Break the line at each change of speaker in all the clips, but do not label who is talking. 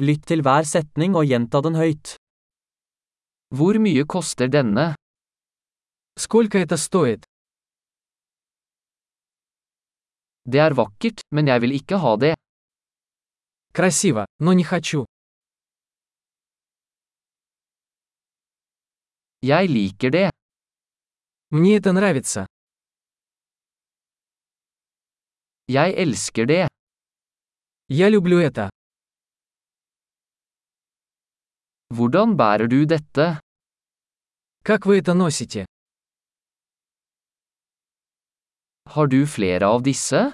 Lytt til hver setning og gjenta den høyt. Hvor mye koster denne?
Сколько это стоит?
Det er vakkert, men jeg vil ikke ha det.
Красиво, но не хочу.
Jeg liker det.
Мне это нравится.
Jeg elsker det.
Я люблю это.
Hvordan bærer du dette?
Как вы это носите?
Har du flere av disse?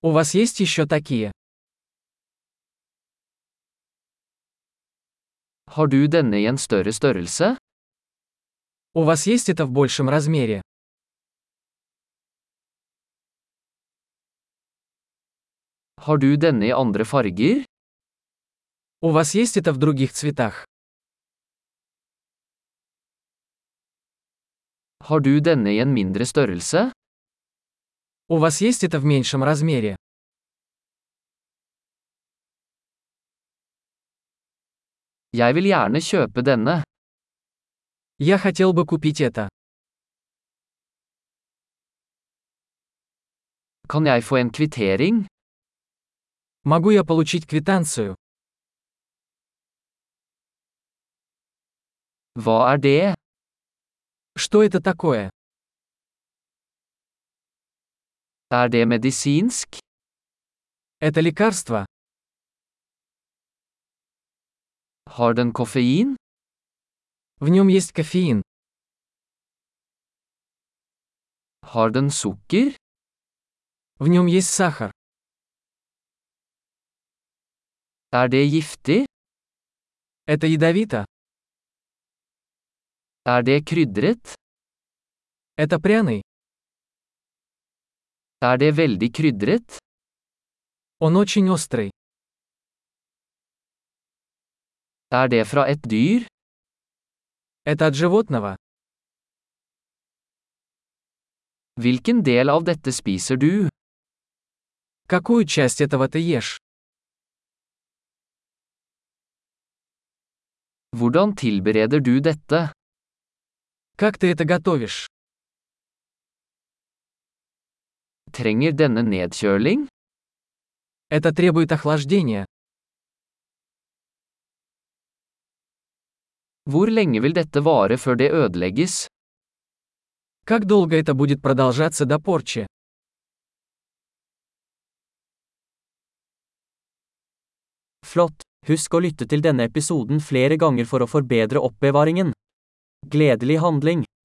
У вас есть еще такие?
Har du denne i en større størrelse?
У вас есть это в большем размере?
Har du denne i andre farger?
У вас есть это в других цветах?
Har du denne i en mindre størrelse?
У вас есть это в меньшем размере?
Jeg vil gjerne kjøpe denne.
Я хотел бы купить это.
Kan jeg få en kvittering?
Могу я получить квитанцию?
Hva er det?
Что это такое?
Er det medisinsk?
Это лекарство?
Har den koffein?
В нем есть кофеин.
Har den sukker?
В нем есть сахар.
Er det giftig?
Это ядовито?
Er det krydret?
Это пряный?
Er det veldig krydret?
Он очень острый.
Er det fra et dyr?
Это от животного?
Hvilken del av dette spiser du?
Какую часть этого ты ешь?
Hvordan tilbereder du dette?
Как ты это готовишь?
Trenger denne nedkjøling?
Это требует охлаждения.
Hvor lenge vil dette vare før det ødelegges?
Как долго это будет продолжаться до порчи?
Flott! Husk å lytte til denne episoden flere ganger for å forbedre oppbevaringen. Gledelig handling!